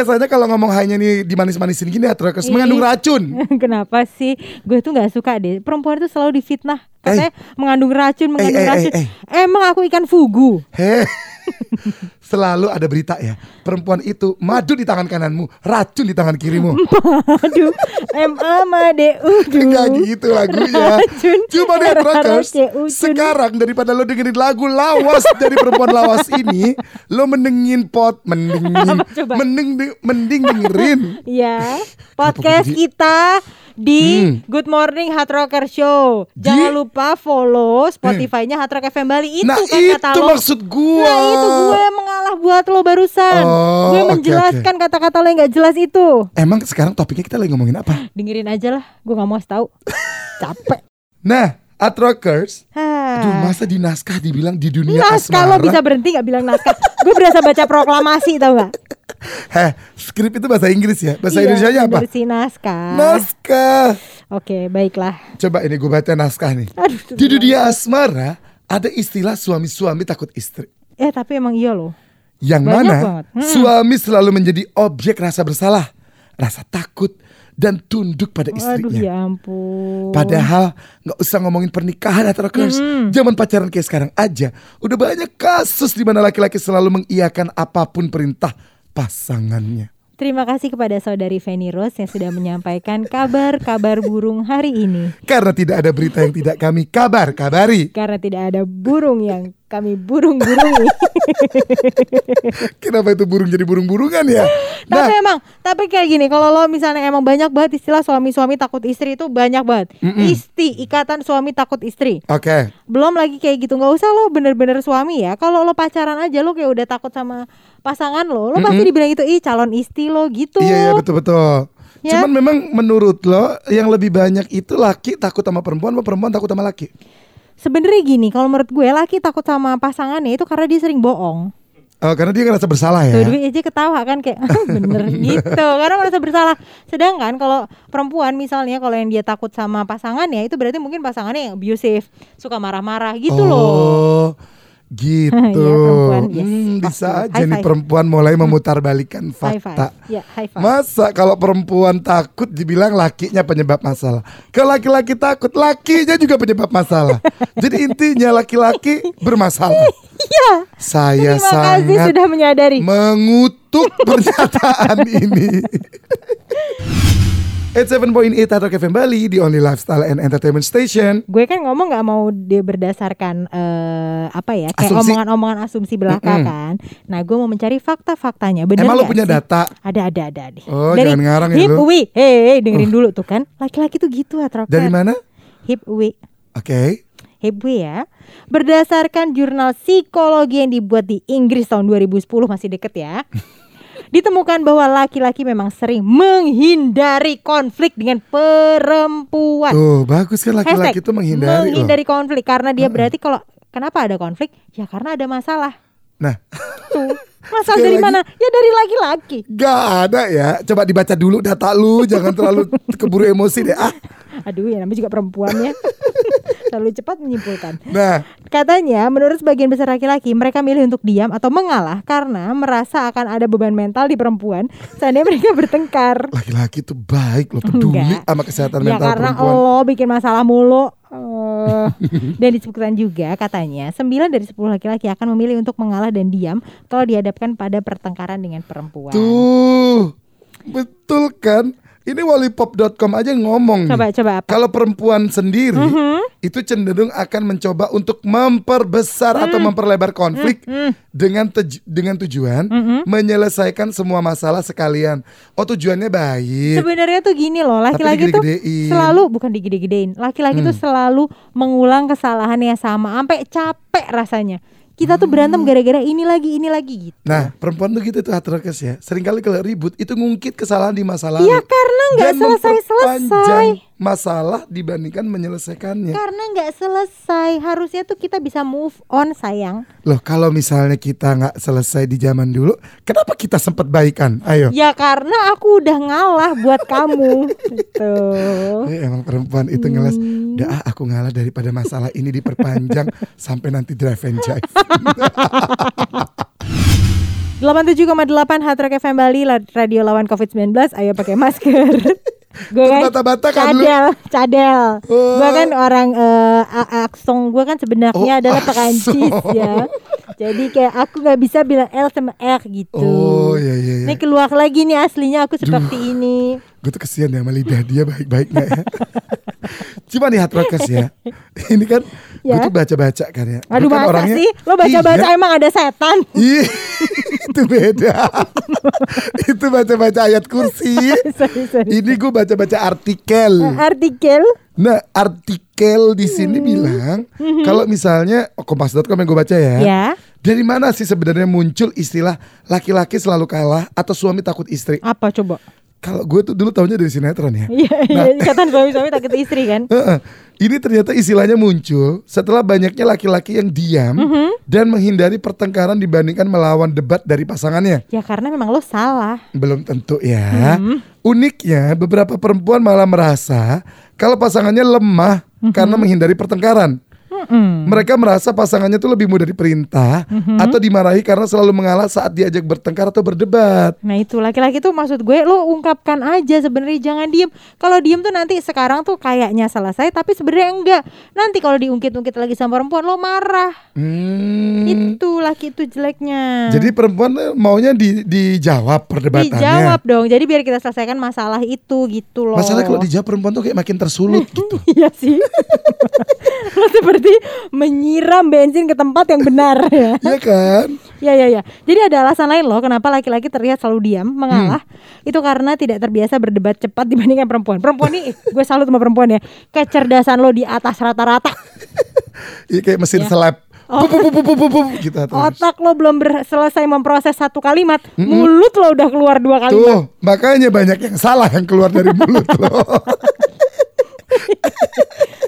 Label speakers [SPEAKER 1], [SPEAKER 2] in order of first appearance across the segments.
[SPEAKER 1] biasanya kalau ngomong hanya nih dimanis-manisin gini Hatrakers mengandung
[SPEAKER 2] Ih.
[SPEAKER 1] racun.
[SPEAKER 2] Kenapa sih? Gue tuh nggak suka deh. Perempuan itu selalu difitnah. Katanya mengandung racun, mengandung
[SPEAKER 1] eh, eh,
[SPEAKER 2] racun.
[SPEAKER 1] eh.
[SPEAKER 2] Emang aku ikan fugu.
[SPEAKER 1] Heh. Selalu ada berita ya. Perempuan itu madu di tangan kananmu, racun di tangan kirimu.
[SPEAKER 2] Aduh, MA Made Udu.
[SPEAKER 1] Enggak gitu lagunya.
[SPEAKER 2] Racun.
[SPEAKER 1] Cuma
[SPEAKER 2] Rara Ucun.
[SPEAKER 1] sekarang daripada lo dengerin lagu lawas dari perempuan lawas ini, lo mendengin pot, mendingin, mending, mending dengerin.
[SPEAKER 2] Ya, podcast kita di
[SPEAKER 1] Hmm.
[SPEAKER 2] Good Morning Hard Rocker Show. Jangan
[SPEAKER 1] Di-
[SPEAKER 2] lupa follow Spotify-nya Hard Rock FM Bali itu
[SPEAKER 1] nah
[SPEAKER 2] kan
[SPEAKER 1] itu
[SPEAKER 2] kata lo.
[SPEAKER 1] maksud gua.
[SPEAKER 2] Nah itu gue mengalah buat lo barusan.
[SPEAKER 1] Oh,
[SPEAKER 2] gue menjelaskan kata-kata lo yang gak jelas itu.
[SPEAKER 1] Emang sekarang topiknya kita lagi ngomongin apa?
[SPEAKER 2] Dengerin aja lah, gue gak mau tahu. Capek.
[SPEAKER 1] Nah, at rockers, aduh masa di naskah dibilang di dunia
[SPEAKER 2] naskah
[SPEAKER 1] asmara.
[SPEAKER 2] lo bisa berhenti gak bilang naskah. gue berasa baca proklamasi tau gak?
[SPEAKER 1] Heh, skrip itu bahasa Inggris ya. Bahasa
[SPEAKER 2] Iya,
[SPEAKER 1] Indonesia apa?
[SPEAKER 2] Versi naskah.
[SPEAKER 1] Naskah.
[SPEAKER 2] Oke, baiklah.
[SPEAKER 1] Coba ini gue baca naskah nih.
[SPEAKER 2] Aduh,
[SPEAKER 1] Di dunia asmara ada istilah suami-suami takut istri.
[SPEAKER 2] Eh tapi emang iya loh.
[SPEAKER 1] Yang
[SPEAKER 2] Banyak
[SPEAKER 1] mana
[SPEAKER 2] banget. Hmm.
[SPEAKER 1] suami selalu menjadi objek rasa bersalah, rasa takut dan tunduk pada
[SPEAKER 2] Aduh
[SPEAKER 1] istrinya.
[SPEAKER 2] ya ampun.
[SPEAKER 1] Padahal nggak usah ngomongin pernikahan atau rockers,
[SPEAKER 2] Hmm.
[SPEAKER 1] zaman pacaran kayak sekarang aja, udah banyak kasus di mana laki-laki selalu mengiyakan apa pun perintah pasangannya.
[SPEAKER 2] Terima kasih kepada saudari Feni Rose yang sudah menyampaikan kabar-kabar burung hari ini.
[SPEAKER 1] Karena tidak ada berita yang tidak kami kabar kabari.
[SPEAKER 2] Karena tidak ada burung yang kami burung-burungi.
[SPEAKER 1] Kenapa itu burung jadi burung-burungan ya?
[SPEAKER 2] tapi
[SPEAKER 1] Nah,
[SPEAKER 2] emang, tapi kayak gini, kalau lo misalnya emang banyak banget istilah suami-suami takut istri itu banyak banget. Isti, ikatan suami takut istri.
[SPEAKER 1] oke.
[SPEAKER 2] Belum lagi kayak gitu, nggak usah lo bener-bener suami ya. Kalau lo pacaran aja lo kayak udah takut sama pasangan lo, lo pasti dibilang itu ih calon istri lo gitu.
[SPEAKER 1] Iya, iya betul-betul.
[SPEAKER 2] Ya.
[SPEAKER 1] Cuman memang menurut lo yang lebih banyak itu laki takut sama perempuan atau perempuan takut sama laki?
[SPEAKER 2] Sebenarnya gini, kalau menurut gue laki takut sama pasangannya itu karena dia sering bohong.
[SPEAKER 1] Oh, karena dia ngerasa bersalah ya.
[SPEAKER 2] Tuh Dwi aja ketawa kan kayak "Ah, bener gitu karena merasa bersalah. Sedangkan kalau perempuan misalnya kalau yang dia takut sama pasangannya itu berarti mungkin pasangannya yang abusive, suka marah-marah gitu loh.
[SPEAKER 1] Gitu.
[SPEAKER 2] Perempuan, yes,
[SPEAKER 1] Hmm, bisa aja
[SPEAKER 2] High
[SPEAKER 1] nih
[SPEAKER 2] five.
[SPEAKER 1] perempuan mulai memutarbalikkan
[SPEAKER 2] High
[SPEAKER 1] fakta.
[SPEAKER 2] five. Ya, high five.
[SPEAKER 1] Masa kalau perempuan takut dibilang lakinya penyebab masalah. Kalau laki-laki takut, lakinya juga penyebab masalah. Jadi intinya laki-laki bermasalah.
[SPEAKER 2] Iya.
[SPEAKER 1] Saya
[SPEAKER 2] Terima kasih
[SPEAKER 1] sangat
[SPEAKER 2] sudah menyadari.
[SPEAKER 1] mengutuk pernyataan ini. 87.8 Hard Rock FM Bali, the only lifestyle and entertainment station.
[SPEAKER 2] Gue kan ngomong nggak mau dia berdasarkan eh, apa ya kayak
[SPEAKER 1] Asumsi.
[SPEAKER 2] omongan-omongan asumsi belaka
[SPEAKER 1] Mm-mm.
[SPEAKER 2] kan. Nah, gue mau mencari fakta-faktanya. Bener
[SPEAKER 1] Emang lo punya
[SPEAKER 2] sih?
[SPEAKER 1] data?
[SPEAKER 2] Ada ada ada ada.
[SPEAKER 1] Oh, jangan ngarang ya
[SPEAKER 2] Hip
[SPEAKER 1] lu.
[SPEAKER 2] Wi. Hei, dengerin dulu tuh kan. Laki-laki tuh gitu atrokan.
[SPEAKER 1] Dari mana?
[SPEAKER 2] Hip.
[SPEAKER 1] Oke.
[SPEAKER 2] Hip Wi ya. Berdasarkan jurnal psikologi yang dibuat di Inggris tahun 2010 masih deket ya. Ditemukan bahwa laki-laki memang sering menghindari konflik dengan perempuan.
[SPEAKER 1] Tuh, bagus kan laki-laki itu menghindari. loh.
[SPEAKER 2] menghindari konflik karena dia berarti kalau kenapa ada konflik? Ya karena ada masalah.
[SPEAKER 1] Nah,
[SPEAKER 2] Tuh. Masalah
[SPEAKER 1] Sekali
[SPEAKER 2] dari
[SPEAKER 1] lagi.
[SPEAKER 2] mana? Ya dari laki-laki.
[SPEAKER 1] gak ada ya. Coba dibaca dulu data lu, jangan terlalu keburu emosi deh. Ah.
[SPEAKER 2] Aduh ya namanya juga perempuan ya. Terlalu cepat menyimpulkan.
[SPEAKER 1] Nah,
[SPEAKER 2] Katanya, menurut sebagian besar laki-laki, mereka milih untuk diam atau mengalah karena merasa akan ada beban mental di perempuan seandainya mereka bertengkar.
[SPEAKER 1] laki-laki itu baik loh, peduli
[SPEAKER 2] Enggak.
[SPEAKER 1] sama kesehatan
[SPEAKER 2] Ya
[SPEAKER 1] mental
[SPEAKER 2] karena
[SPEAKER 1] perempuan.
[SPEAKER 2] lo bikin masalah mulu. Eh, dan disebutkan juga katanya 9 dari 10 laki-laki akan memilih untuk mengalah dan diam kalau dihadapkan pada pertengkaran dengan perempuan.
[SPEAKER 1] Tuh, betul kan? Ini walipop.com aja ngomong nih.
[SPEAKER 2] Coba coba apa?
[SPEAKER 1] Kalau perempuan sendiri
[SPEAKER 2] Mhm.
[SPEAKER 1] itu cenderung akan mencoba untuk memperbesar atau
[SPEAKER 2] Hmm.
[SPEAKER 1] memperlebar konflik dengan tej- dengan tujuan
[SPEAKER 2] Mhm.
[SPEAKER 1] menyelesaikan semua masalah sekalian. Oh tujuannya baik.
[SPEAKER 2] Sebenarnya tuh gini loh, laki-laki tuh selalu bukan digede-gedein. Laki-laki tuh
[SPEAKER 1] Hmm.
[SPEAKER 2] selalu mengulang kesalahan yang sama sampai capek rasanya. Kita tuh berantem gara-gara ini lagi, ini lagi gitu.
[SPEAKER 1] Nah, perempuan tuh gitu tuh hatrakes ya. Seringkali kalau ribut itu ngungkit kesalahan di masa lalu.
[SPEAKER 2] Ya karena nggak selesai-selesai.
[SPEAKER 1] memperpanjang masalah dibandingkan menyelesaikannya.
[SPEAKER 2] Karena nggak selesai. Harusnya tuh kita bisa move on sayang.
[SPEAKER 1] Loh, kalau misalnya kita nggak selesai di zaman dulu, kenapa kita sempat baikan? Ayo.
[SPEAKER 2] Ya karena aku udah ngalah buat kamu. Gitu.
[SPEAKER 1] Eh, emang perempuan itu ngeles.
[SPEAKER 2] Hmm.
[SPEAKER 1] Udah ah, aku ngalah daripada masalah ini diperpanjang sampai nanti drive and jive.
[SPEAKER 2] 87,8 Hard Rock FM Bali Radio lawan COVID-19 Ayo pakai masker Gue kan
[SPEAKER 1] Terbata-bata kan lu?
[SPEAKER 2] cadel, cadel.
[SPEAKER 1] Oh.
[SPEAKER 2] Gue kan orang a- aksong gue kan sebenarnya
[SPEAKER 1] Oh,
[SPEAKER 2] adalah. Perancis ya. Jadi kayak aku nggak bisa bilang L sama R gitu.
[SPEAKER 1] Oh iya iya iya.
[SPEAKER 2] Ini keluar lagi nih aslinya aku seperti ini.
[SPEAKER 1] Gue tuh kesian ya sama lidah dia baik-baiknya ya. Cuma nih hard rockers ya. Ini kan gue
[SPEAKER 2] Ya.
[SPEAKER 1] tuh baca-baca kan ya.
[SPEAKER 2] Aduh
[SPEAKER 1] kan
[SPEAKER 2] masa
[SPEAKER 1] orangnya-
[SPEAKER 2] sih? Lo baca-baca
[SPEAKER 1] Iya.
[SPEAKER 2] emang ada setan?
[SPEAKER 1] Ih, itu beda. itu baca-baca ayat kursi.
[SPEAKER 2] sorry, sorry.
[SPEAKER 1] Ini gue baca-baca artikel.
[SPEAKER 2] Eh, Artikel
[SPEAKER 1] Nah, artikel di sini bilang kalau misalnya oh, kompas.com yang gue baca ya.
[SPEAKER 2] ya.
[SPEAKER 1] Dari mana sih sebenarnya muncul istilah laki-laki selalu kalah atau suami takut istri?
[SPEAKER 2] Apa coba?
[SPEAKER 1] Kalau gue tuh dulu tahunya dari sinetron ya.
[SPEAKER 2] Iya, iya, ikatan suami-suami takut istri kan?
[SPEAKER 1] Heeh. Ini ternyata istilahnya muncul setelah banyaknya laki-laki yang diam dan menghindari pertengkaran dibandingkan melawan debat dari pasangannya.
[SPEAKER 2] Ya karena memang lo salah.
[SPEAKER 1] Belum tentu ya. Uniknya beberapa perempuan malah merasa kalau pasangannya lemah karena menghindari pertengkaran.
[SPEAKER 2] Mm-mm.
[SPEAKER 1] Mereka merasa pasangannya tuh lebih mudah diperintah atau dimarahi karena selalu mengalah saat diajak bertengkar atau berdebat.
[SPEAKER 2] Nah itu laki-laki tuh maksud gue lo ungkapkan aja sebenarnya jangan diem. Kalau diem tuh nanti sekarang tuh kayaknya selesai tapi sebenarnya enggak. Nanti kalau diungkit-ungkit lagi sama perempuan lo marah.
[SPEAKER 1] Hmm.
[SPEAKER 2] Itu laki itu jeleknya.
[SPEAKER 1] Jadi perempuan eh, maunya di, dijawab perdebatannya.
[SPEAKER 2] dijawab dong. Jadi biar kita selesaikan masalah itu gitu loh.
[SPEAKER 1] Masalah kalau dijawab perempuan tuh kayak makin tersulut gitu.
[SPEAKER 2] Iya sih. lo seperti menyiram bensin ke tempat yang benar ya.
[SPEAKER 1] Iya kan?
[SPEAKER 2] Ya ya ya. Jadi ada alasan lain loh kenapa laki-laki terlihat selalu diam, mengalah. Itu karena tidak terbiasa berdebat cepat dibandingkan perempuan. Perempuan nih, gue salut sama perempuan ya. Kecerdasan lo di atas rata-rata.
[SPEAKER 1] Iya kayak mesin
[SPEAKER 2] Ya.
[SPEAKER 1] selap.
[SPEAKER 2] Oh.
[SPEAKER 1] Pup, pup, pup, pup, pup, pup, gitu terus.
[SPEAKER 2] Otak lo belum ber- selesai memproses satu kalimat, mulut lo udah keluar dua kalimat.
[SPEAKER 1] Tuh, makanya banyak yang salah yang keluar dari mulut lo.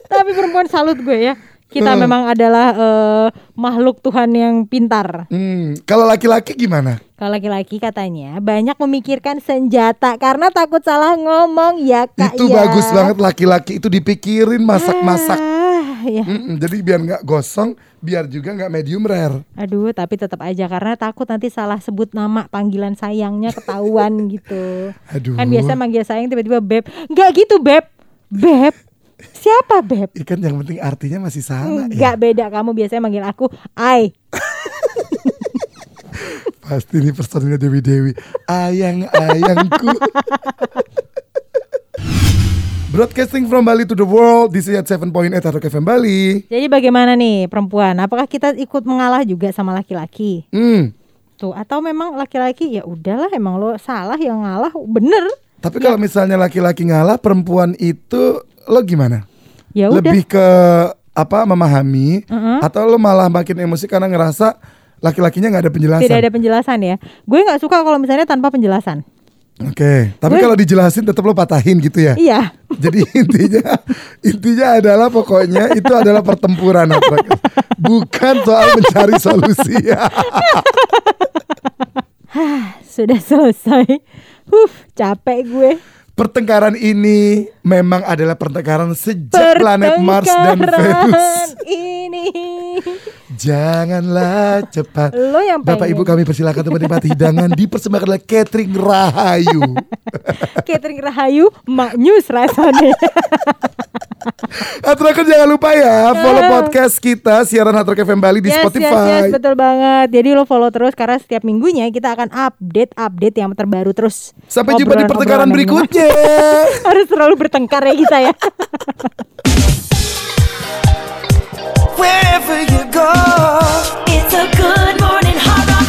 [SPEAKER 2] Tapi perempuan salut gue ya. Kita
[SPEAKER 1] Hmm.
[SPEAKER 2] memang adalah eh, makhluk Tuhan yang pintar.
[SPEAKER 1] Hmm, kalau laki-laki gimana?
[SPEAKER 2] Kalau laki-laki katanya banyak memikirkan senjata karena takut salah ngomong ya kak
[SPEAKER 1] itu
[SPEAKER 2] ya.
[SPEAKER 1] bagus banget laki-laki itu dipikirin masak-masak.
[SPEAKER 2] Ah, ya.
[SPEAKER 1] Mm-mm, jadi biar nggak gosong, biar juga nggak medium rare.
[SPEAKER 2] Aduh, tapi tetap aja karena takut nanti salah sebut nama panggilan sayangnya ketahuan gitu.
[SPEAKER 1] Aduh.
[SPEAKER 2] Kan biasa manggil sayang tiba-tiba beb. Enggak gitu, beb. Beb. Siapa beb?
[SPEAKER 1] Ikan yang penting artinya masih sama ya.
[SPEAKER 2] Enggak beda kamu biasanya manggil aku Ai.
[SPEAKER 1] Pasti ini personilnya Dewi Dewi. Ayang ayangku. Broadcasting from Bali to the world. This is at 7.8 Hard Rock FM Bali.
[SPEAKER 2] Jadi bagaimana nih perempuan? Apakah kita ikut mengalah juga sama laki-laki?
[SPEAKER 1] Hmm.
[SPEAKER 2] Tuh, atau memang laki-laki ya udahlah emang lo salah yang ngalah bener.
[SPEAKER 1] Tapi kalau misalnya laki-laki ngalah, perempuan itu lo gimana?
[SPEAKER 2] Ya udah.
[SPEAKER 1] Lebih ke apa memahami
[SPEAKER 2] Mm-mm.
[SPEAKER 1] atau lo malah makin emosi karena ngerasa laki-lakinya nggak ada penjelasan?
[SPEAKER 2] Tidak ada penjelasan ya. Gue nggak suka kalau misalnya tanpa penjelasan.
[SPEAKER 1] Oke, tapi
[SPEAKER 2] Gue-
[SPEAKER 1] kalau dijelasin tetap lo patahin gitu ya.
[SPEAKER 2] Iya.
[SPEAKER 1] Jadi intinya intinya adalah pokoknya itu adalah pertempuran bukan soal mencari solusi.
[SPEAKER 2] Sudah selesai. Huh, capek gue.
[SPEAKER 1] Pertengkaran ini memang adalah pertengkaran sejak planet Mars dan
[SPEAKER 2] Pertengkaran
[SPEAKER 1] Venus.
[SPEAKER 2] ini.
[SPEAKER 1] Janganlah cepat.
[SPEAKER 2] Lo yang
[SPEAKER 1] Bapak
[SPEAKER 2] pengen.
[SPEAKER 1] Ibu kami persilakan untuk menikmati hidangan dipersembahkan oleh Catering Rahayu.
[SPEAKER 2] Catering Rahayu, Mak News rasanya.
[SPEAKER 1] Hatraker jangan lupa ya follow ah. podcast kita siaran Hatraker FM Bali di
[SPEAKER 2] yes,
[SPEAKER 1] Spotify.
[SPEAKER 2] Yes, yes, betul banget. Jadi lo follow terus karena setiap minggunya kita akan update update yang terbaru terus.
[SPEAKER 1] Sampai jumpa di pertengkaran berikutnya.
[SPEAKER 2] Harus terlalu bertengkar ya kita ya. Wherever you go, it's a good morning horror.